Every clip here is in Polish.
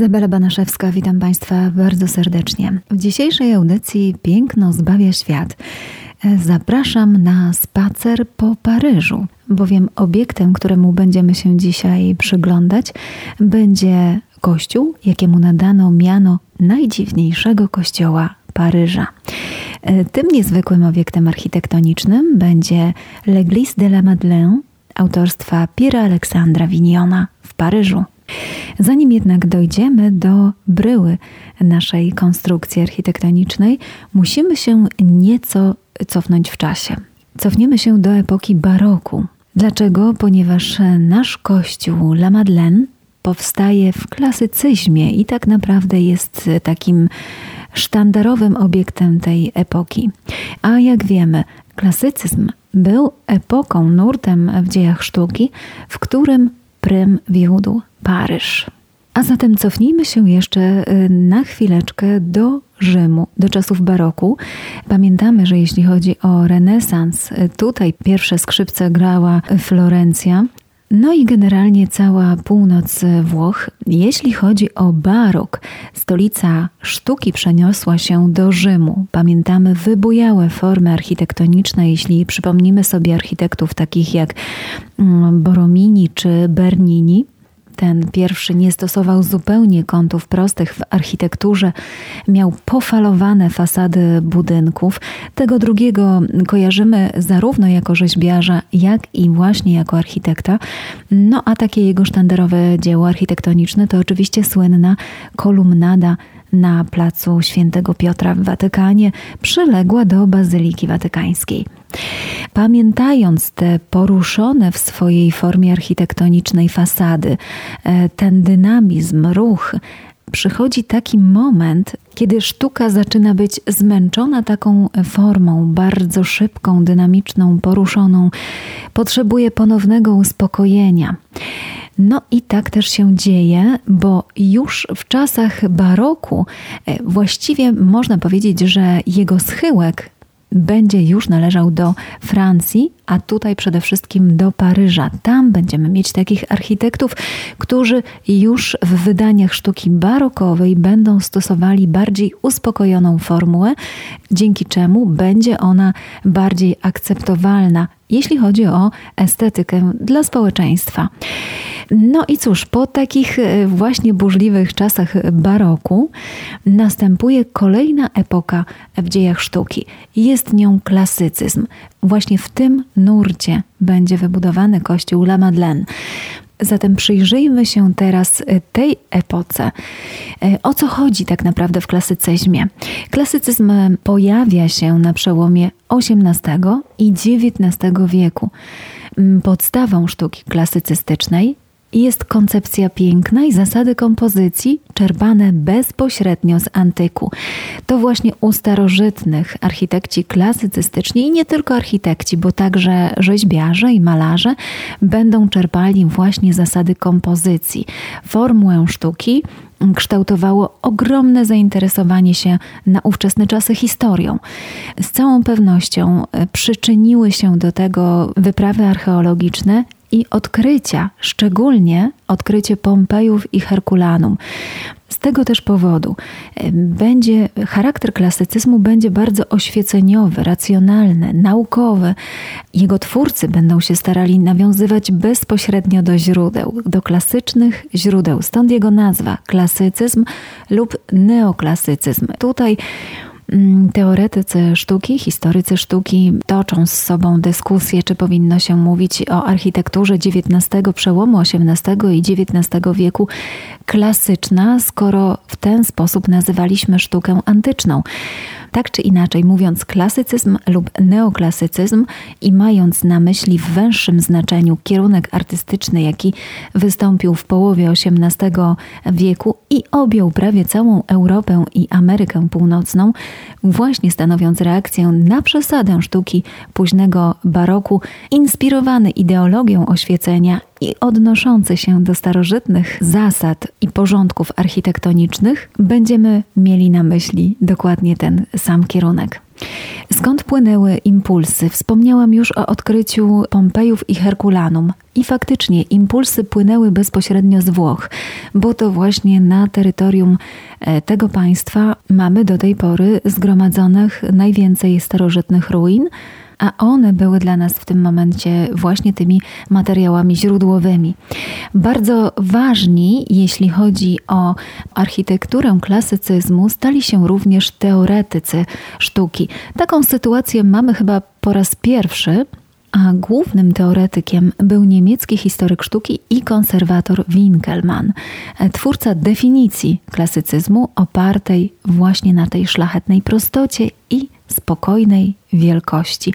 Izabela Banaszewska, witam Państwa bardzo serdecznie. W dzisiejszej audycji Piękno zbawia świat. Zapraszam na spacer po Paryżu, bowiem obiektem, któremu będziemy się dzisiaj przyglądać, będzie kościół, jakiemu nadano miano najdziwniejszego kościoła Paryża. Tym niezwykłym obiektem architektonicznym będzie L'Église de la Madeleine autorstwa Pierre Aleksandra Vignona w Paryżu. Zanim jednak dojdziemy do bryły naszej konstrukcji architektonicznej, musimy się nieco cofnąć w czasie. Cofniemy się do epoki baroku. Dlaczego? Ponieważ nasz kościół La Madeleine powstaje w klasycyzmie i tak naprawdę jest takim sztandarowym obiektem tej epoki. A jak wiemy, klasycyzm był epoką, nurtem w dziejach sztuki, w którym prym wiódł Paryż. A zatem cofnijmy się jeszcze y, na chwileczkę do Rzymu, do czasów baroku. Pamiętamy, że jeśli chodzi o renesans, y, tutaj pierwsze skrzypce grała Florencja, no i generalnie cała północ Włoch. Jeśli chodzi o barok, stolica sztuki przeniosła się do Rzymu. Pamiętamy wybujałe formy architektoniczne, jeśli przypomnimy sobie architektów takich jak mm, Boromini czy Bernini ten pierwszy nie stosował zupełnie kątów prostych w architekturze, miał pofalowane fasady budynków. Tego drugiego kojarzymy zarówno jako rzeźbiarza, jak i właśnie jako architekta. No a takie jego sztandarowe dzieło architektoniczne to oczywiście słynna kolumnada na placu Świętego Piotra w Watykanie, przyległa do Bazyliki Watykańskiej. Pamiętając te poruszone w swojej formie architektonicznej fasady, e, ten dynamizm, ruch, przychodzi taki moment, kiedy sztuka zaczyna być zmęczona taką formą, bardzo szybką, dynamiczną, poruszoną, potrzebuje ponownego uspokojenia. No i tak też się dzieje, bo już w czasach baroku e, właściwie można powiedzieć, że jego schyłek będzie już należał do Francji, a tutaj przede wszystkim do Paryża. Tam będziemy mieć takich architektów, którzy już w wydaniach sztuki barokowej będą stosowali bardziej uspokojoną formułę, dzięki czemu będzie ona bardziej akceptowalna jeśli chodzi o estetykę dla społeczeństwa. No i cóż, po takich e, właśnie burzliwych czasach baroku następuje kolejna epoka w dziejach sztuki. Jest nią klasycyzm. Właśnie w tym nurcie będzie wybudowany kościół La Madeleine. Zatem przyjrzyjmy się teraz e, tej epoce. E, o co chodzi tak naprawdę w klasycyzmie? Klasycyzm pojawia się na przełomie XVIII i XIX wieku. Mm, podstawą sztuki klasycystycznej jest koncepcja piękna i zasady kompozycji czerpane bezpośrednio z antyku. To właśnie u starożytnych architekci klasycystyczni i nie tylko architekci, bo także rzeźbiarze i malarze będą czerpali właśnie zasady kompozycji. Formułę sztuki kształtowało ogromne zainteresowanie się na ówczesne czasy historią. Z całą pewnością przyczyniły się do tego wyprawy archeologiczne i odkrycia, szczególnie odkrycie Pompejów i Herkulanum. Z tego też powodu e, będzie charakter klasycyzmu będzie bardzo oświeceniowy, racjonalny, naukowy. Jego twórcy będą się starali nawiązywać bezpośrednio do źródeł, do klasycznych źródeł. Stąd jego nazwa klasycyzm lub neoklasycyzm. Tutaj teoretycy sztuki, historycy sztuki toczą z sobą dyskusję, czy powinno się mówić o architekturze XIX, przełomu XVIII i XIX wieku klasyczna, skoro w ten sposób nazywaliśmy sztukę antyczną. Tak czy inaczej, mówiąc klasycyzm lub neoklasycyzm i mając na myśli w węższym znaczeniu kierunek artystyczny, jaki wystąpił w połowie XVIII wieku i objął prawie całą Europę i Amerykę Północną, właśnie stanowiąc reakcję na przesadę sztuki późnego baroku, inspirowany ideologią oświecenia i odnoszący się do starożytnych zasad i porządków architektonicznych, będziemy mieli na myśli dokładnie ten sam kierunek. Skąd płynęły impulsy? Wspomniałam już o odkryciu Pompejów i Herkulanum. I faktycznie impulsy płynęły bezpośrednio z Włoch, bo to właśnie na terytorium e, tego państwa mamy do tej pory zgromadzonych najwięcej starożytnych ruin, a one były dla nas w tym momencie właśnie tymi materiałami źródłowymi. Bardzo ważni, jeśli chodzi o architekturę klasycyzmu, stali się również teoretycy sztuki. Taką sytuację mamy chyba po raz pierwszy a głównym teoretykiem był niemiecki historyk sztuki i konserwator Winkelmann, twórca definicji klasycyzmu opartej właśnie na tej szlachetnej prostocie i spokojnej wielkości,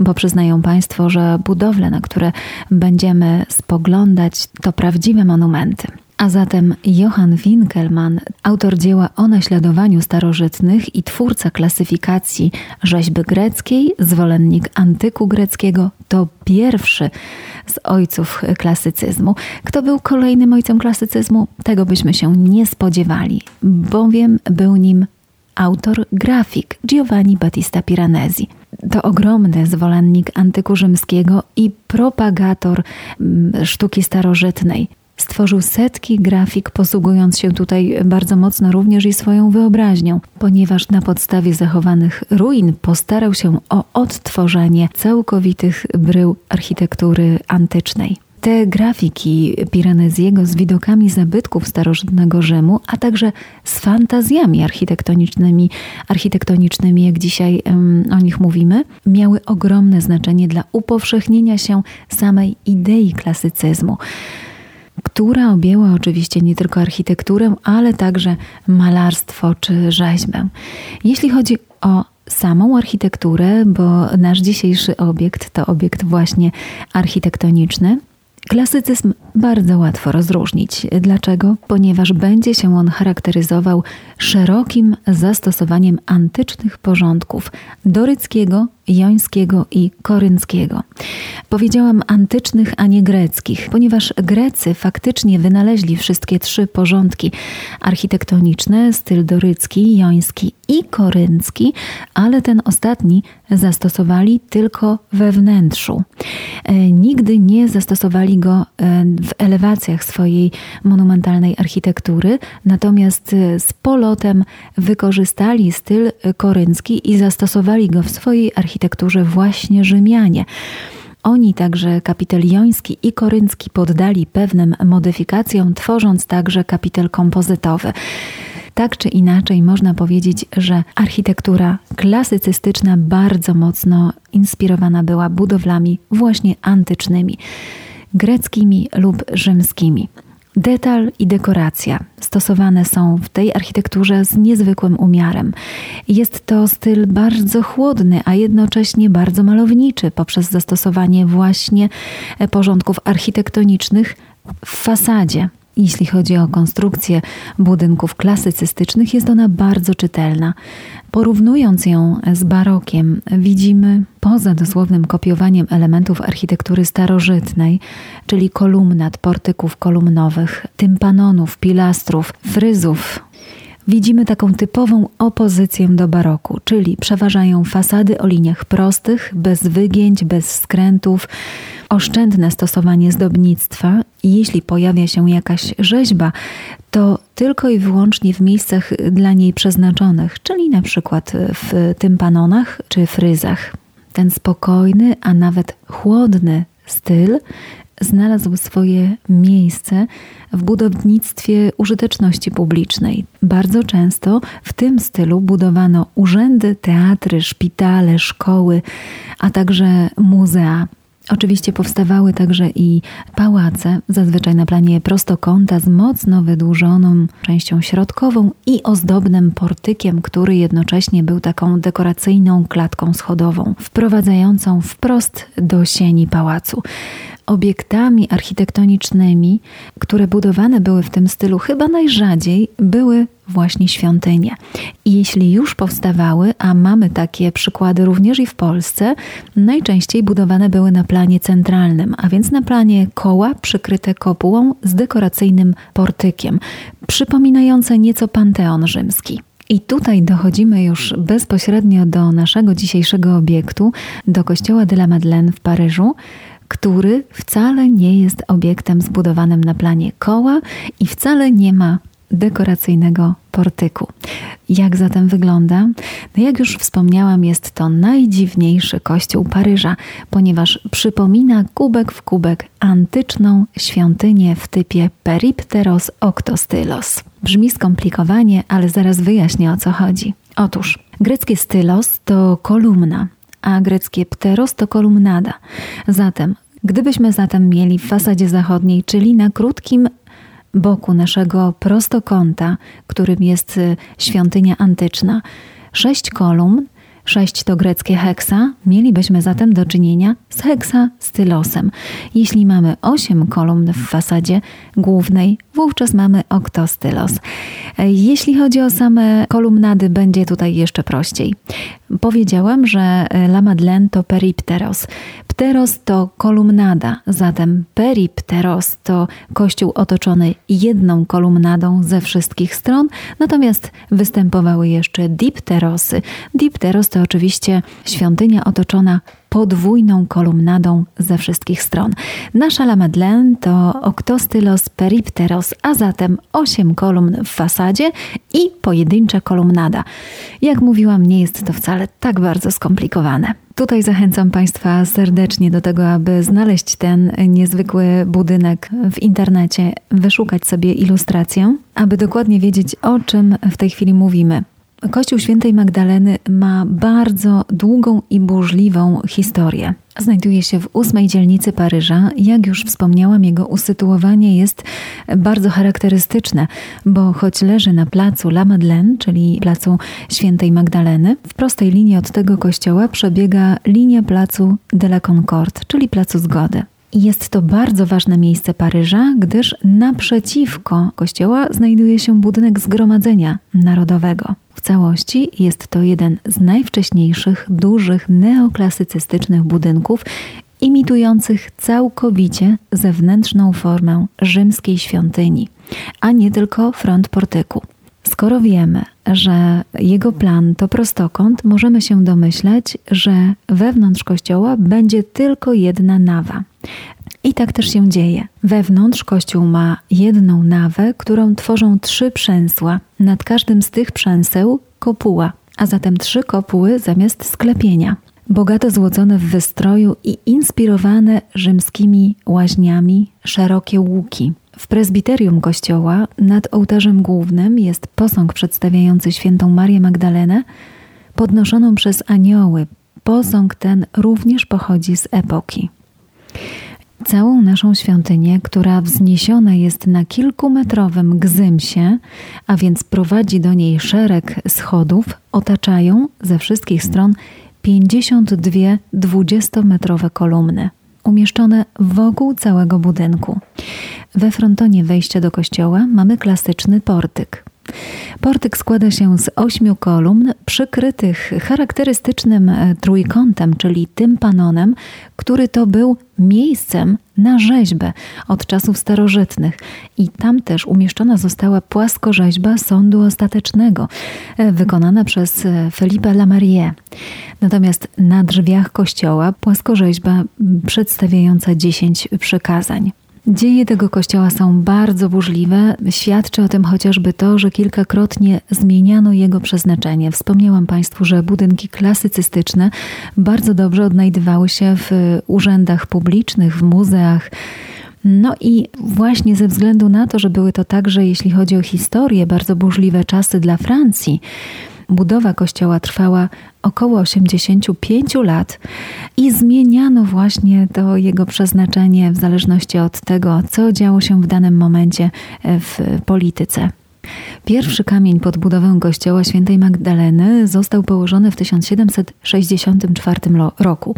bo przyznają Państwo, że budowle, na które będziemy spoglądać, to prawdziwe monumenty. A zatem Johann Winkelmann, autor dzieła o naśladowaniu starożytnych i twórca klasyfikacji rzeźby greckiej, zwolennik antyku greckiego, to pierwszy z ojców klasycyzmu. Kto był kolejnym ojcem klasycyzmu? Tego byśmy się nie spodziewali, bowiem był nim autor grafik Giovanni Battista Piranesi. To ogromny zwolennik antyku rzymskiego i propagator mm, sztuki starożytnej. Stworzył setki grafik, posługując się tutaj bardzo mocno również i swoją wyobraźnią, ponieważ na podstawie zachowanych ruin postarał się o odtworzenie całkowitych brył architektury antycznej te grafiki Piranesiego z widokami zabytków starożytnego Rzymu, a także z fantazjami architektonicznymi, architektonicznymi jak dzisiaj um, o nich mówimy, miały ogromne znaczenie dla upowszechnienia się samej idei klasycyzmu która objęła oczywiście nie tylko architekturę, ale także malarstwo czy rzeźbę. Jeśli chodzi o samą architekturę, bo nasz dzisiejszy obiekt to obiekt właśnie architektoniczny, Klasycyzm bardzo łatwo rozróżnić. Dlaczego? Ponieważ będzie się on charakteryzował szerokim zastosowaniem antycznych porządków doryckiego, jońskiego i korynckiego. Powiedziałam antycznych, a nie greckich, ponieważ Grecy faktycznie wynaleźli wszystkie trzy porządki architektoniczne, styl dorycki, joński i koryncki, ale ten ostatni zastosowali tylko we wnętrzu. E, nigdy nie zastosowali go e, w elewacjach swojej monumentalnej architektury, natomiast e, z polotem wykorzystali styl koryncki i zastosowali go w swojej architekturze właśnie Rzymianie. Oni także kapitel joński i koryncki poddali pewnym modyfikacjom, tworząc także kapitel kompozytowy. Tak czy inaczej, można powiedzieć, że architektura klasycystyczna bardzo mocno inspirowana była budowlami właśnie antycznymi, greckimi lub rzymskimi. Detal i dekoracja stosowane są w tej architekturze z niezwykłym umiarem. Jest to styl bardzo chłodny, a jednocześnie bardzo malowniczy poprzez zastosowanie właśnie porządków architektonicznych w fasadzie. Jeśli chodzi o konstrukcję budynków klasycystycznych, jest ona bardzo czytelna. Porównując ją z barokiem, widzimy poza dosłownym kopiowaniem elementów architektury starożytnej, czyli kolumnat, portyków kolumnowych, tympanonów, pilastrów, fryzów, widzimy taką typową opozycję do baroku, czyli przeważają fasady o liniach prostych, bez wygięć, bez skrętów, oszczędne stosowanie zdobnictwa jeśli pojawia się jakaś rzeźba, to tylko i wyłącznie w miejscach dla niej przeznaczonych, czyli na przykład w tympanonach czy fryzach. Ten spokojny, a nawet chłodny styl znalazł swoje miejsce w budownictwie użyteczności publicznej. Bardzo często w tym stylu budowano urzędy, teatry, szpitale, szkoły, a także muzea. Oczywiście powstawały także i pałace, zazwyczaj na planie prostokąta z mocno wydłużoną częścią środkową i ozdobnym portykiem, który jednocześnie był taką dekoracyjną klatką schodową, wprowadzającą wprost do sieni pałacu obiektami architektonicznymi, które budowane były w tym stylu chyba najrzadziej, były właśnie świątynie. I jeśli już powstawały, a mamy takie przykłady również i w Polsce, najczęściej budowane były na planie centralnym, a więc na planie koła przykryte kopułą z dekoracyjnym portykiem, przypominające nieco panteon rzymski. I tutaj dochodzimy już bezpośrednio do naszego dzisiejszego obiektu, do kościoła de la Madeleine w Paryżu, który wcale nie jest obiektem zbudowanym na planie koła i wcale nie ma dekoracyjnego portyku. Jak zatem wygląda? No jak już wspomniałam, jest to najdziwniejszy kościół Paryża, ponieważ przypomina kubek w kubek antyczną świątynię w typie Peripteros Octostylos. Brzmi skomplikowanie, ale zaraz wyjaśnię o co chodzi. Otóż greckie stylos to kolumna, a greckie pteros to kolumnada. Zatem, gdybyśmy zatem mieli w fasadzie zachodniej, czyli na krótkim boku naszego prostokąta, którym jest y, świątynia antyczna, sześć kolumn, sześć to greckie heksa, mielibyśmy zatem do czynienia z heksastylosem. Jeśli mamy osiem kolumn w fasadzie głównej, wówczas mamy oktostylos. Jeśli chodzi o same kolumnady, będzie tutaj jeszcze prościej. Powiedziałam, że La Madeleine to peripteros. Pteros to kolumnada, zatem peripteros to kościół otoczony jedną kolumnadą ze wszystkich stron, natomiast występowały jeszcze dipterosy. Dipteros to oczywiście świątynia otoczona podwójną kolumnadą ze wszystkich stron. Nasza La Madeleine to octostylos peripteros, a zatem 8 kolumn w fasadzie i pojedyncza kolumnada. Jak mówiłam, nie jest to wcale tak bardzo skomplikowane. Tutaj zachęcam Państwa serdecznie do tego, aby znaleźć ten niezwykły budynek w internecie, wyszukać sobie ilustrację, aby dokładnie wiedzieć, o czym w tej chwili mówimy. Kościół Świętej Magdaleny ma bardzo długą i burzliwą historię. Znajduje się w ósmej dzielnicy Paryża. Jak już wspomniałam, jego usytuowanie jest bardzo charakterystyczne, bo choć leży na placu La Madeleine, czyli placu Świętej Magdaleny, w prostej linii od tego kościoła przebiega linia placu de la Concorde, czyli placu Zgody. Jest to bardzo ważne miejsce Paryża, gdyż naprzeciwko kościoła znajduje się budynek Zgromadzenia Narodowego. W całości jest to jeden z najwcześniejszych, dużych neoklasycystycznych budynków imitujących całkowicie zewnętrzną formę rzymskiej świątyni, a nie tylko front portyku. Skoro wiemy, że jego plan to prostokąt, możemy się domyślać, że wewnątrz kościoła będzie tylko jedna nawa. I tak też się dzieje. Wewnątrz kościół ma jedną nawę, którą tworzą trzy przęsła. Nad każdym z tych przęseł kopuła, a zatem trzy kopuły zamiast sklepienia. Bogato złocone w wystroju i inspirowane rzymskimi łaźniami szerokie łuki. W prezbiterium kościoła nad ołtarzem głównym jest posąg przedstawiający świętą Marię Magdalenę, podnoszoną przez anioły. Posąg ten również pochodzi z epoki. Całą naszą świątynię, która wzniesiona jest na kilkumetrowym gzymsie, a więc prowadzi do niej szereg schodów, otaczają ze wszystkich stron 52 dwudziestometrowe kolumny, umieszczone wokół całego budynku. We frontonie wejścia do kościoła mamy klasyczny portyk. Portyk składa się z ośmiu kolumn przykrytych charakterystycznym e, trójkątem, czyli tympanonem, który to był miejscem na rzeźbę od czasów starożytnych. I tam też umieszczona została płaskorzeźba sądu ostatecznego, e, wykonana przez e, Felipe Lamarie. Natomiast na drzwiach kościoła płaskorzeźba przedstawiająca dziesięć przykazań. Dzieje tego kościoła są bardzo burzliwe. Świadczy o tym chociażby to, że kilkakrotnie zmieniano jego przeznaczenie. Wspomniałam Państwu, że budynki klasycystyczne bardzo dobrze odnajdywały się w urzędach publicznych, w muzeach. No i właśnie ze względu na to, że były to także, jeśli chodzi o historię, bardzo burzliwe czasy dla Francji, Budowa kościoła trwała około 85 lat i zmieniano właśnie to jego przeznaczenie w zależności od tego, co działo się w danym momencie w polityce. Pierwszy kamień pod budowę kościoła świętej Magdaleny został położony w 1764 roku.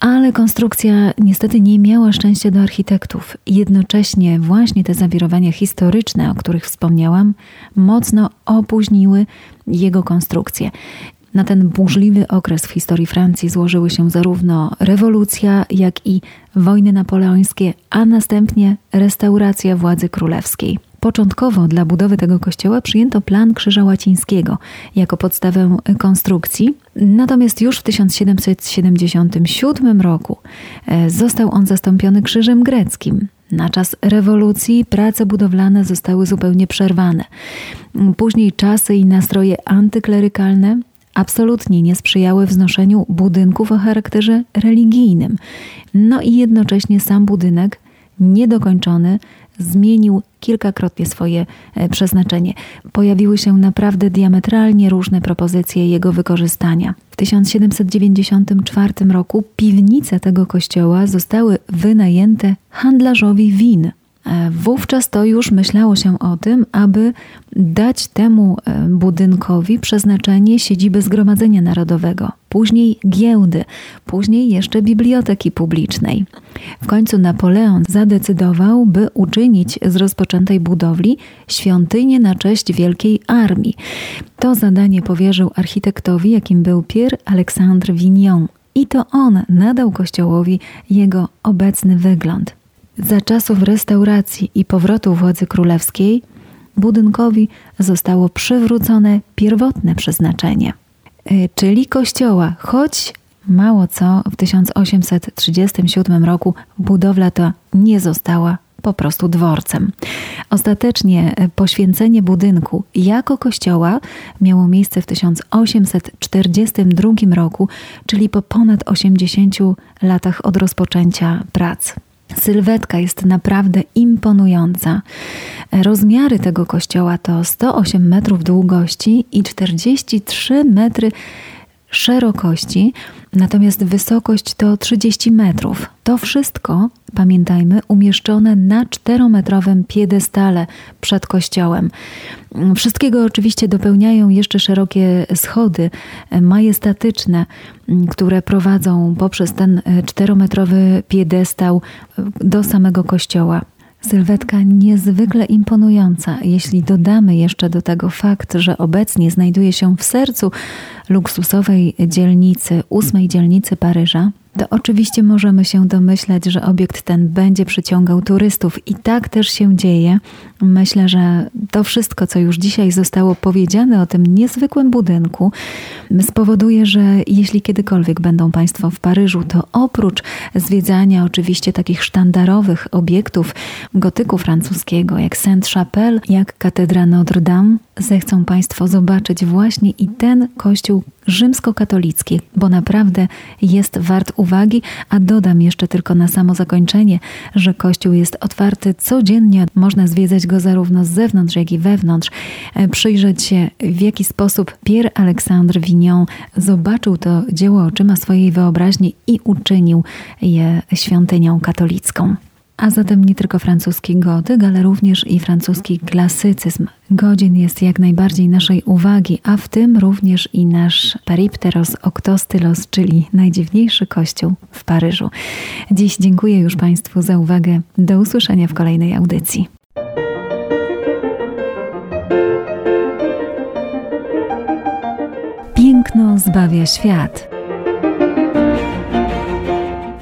Ale konstrukcja niestety nie miała szczęścia do architektów. Jednocześnie właśnie te zawirowania historyczne, o których wspomniałam, mocno opóźniły jego konstrukcję. Na ten burzliwy okres w historii Francji złożyły się zarówno rewolucja, jak i wojny napoleońskie, a następnie restauracja władzy królewskiej. Początkowo dla budowy tego kościoła przyjęto plan Krzyża Łacińskiego jako podstawę konstrukcji, natomiast już w 1777 roku e, został on zastąpiony krzyżem greckim. Na czas rewolucji prace budowlane zostały zupełnie przerwane. Później czasy i nastroje antyklerykalne absolutnie nie sprzyjały wznoszeniu budynków o charakterze religijnym. No i jednocześnie sam budynek niedokończony zmienił kilkakrotnie swoje e, przeznaczenie. Pojawiły się naprawdę diametralnie różne propozycje jego wykorzystania. W 1794 roku piwnice tego kościoła zostały wynajęte handlarzowi win. E, wówczas to już myślało się o tym, aby dać temu e, budynkowi przeznaczenie siedziby Zgromadzenia Narodowego, później giełdy, później jeszcze biblioteki publicznej. W końcu Napoleon zadecydował, by uczynić z rozpoczętej budowli świątynię na cześć Wielkiej Armii. To zadanie powierzył architektowi, jakim był Pierre Alexandre Vignon. I to on nadał kościołowi jego obecny wygląd. Za czasów restauracji i powrotu władzy królewskiej budynkowi zostało przywrócone pierwotne przeznaczenie, y, czyli kościoła, choć mało co w 1837 roku budowla ta nie została po prostu dworcem. Ostatecznie y, poświęcenie budynku jako kościoła miało miejsce w 1842 roku, czyli po ponad 80 latach od rozpoczęcia prac. Sylwetka jest naprawdę imponująca. Rozmiary tego kościoła to 108 metrów długości i 43 metry szerokości, natomiast wysokość to 30 metrów. To wszystko, pamiętajmy, umieszczone na czterometrowym piedestale przed kościołem. Wszystkiego oczywiście dopełniają jeszcze szerokie schody majestatyczne, które prowadzą poprzez ten czterometrowy piedestał do samego kościoła. Sylwetka niezwykle imponująca, jeśli dodamy jeszcze do tego fakt, że obecnie znajduje się w sercu luksusowej dzielnicy, ósmej dzielnicy Paryża, to oczywiście możemy się domyślać, że obiekt ten będzie przyciągał turystów i tak też się dzieje. Myślę, że to wszystko, co już dzisiaj zostało powiedziane o tym niezwykłym budynku, spowoduje, że jeśli kiedykolwiek będą Państwo w Paryżu, to oprócz zwiedzania oczywiście takich sztandarowych obiektów gotyku francuskiego, jak Sainte-Chapelle, jak katedra Notre-Dame, zechcą Państwo zobaczyć właśnie i ten kościół rzymskokatolicki, bo naprawdę jest wart uwagi, a dodam jeszcze tylko na samo zakończenie, że kościół jest otwarty codziennie, można zwiedzać go zarówno z zewnątrz, jak i wewnątrz, e, przyjrzeć się w jaki sposób Pierre Alexandre Vignon zobaczył to dzieło oczyma swojej wyobraźni i uczynił je świątynią katolicką a zatem nie tylko francuski gotyk, ale również i francuski klasycyzm godzin jest jak najbardziej naszej uwagi, a w tym również i nasz Peripteros Octostylos, czyli najdziwniejszy kościół w Paryżu. Dziś dziękuję już Państwu za uwagę. Do usłyszenia w kolejnej audycji. Piękno zbawia świat.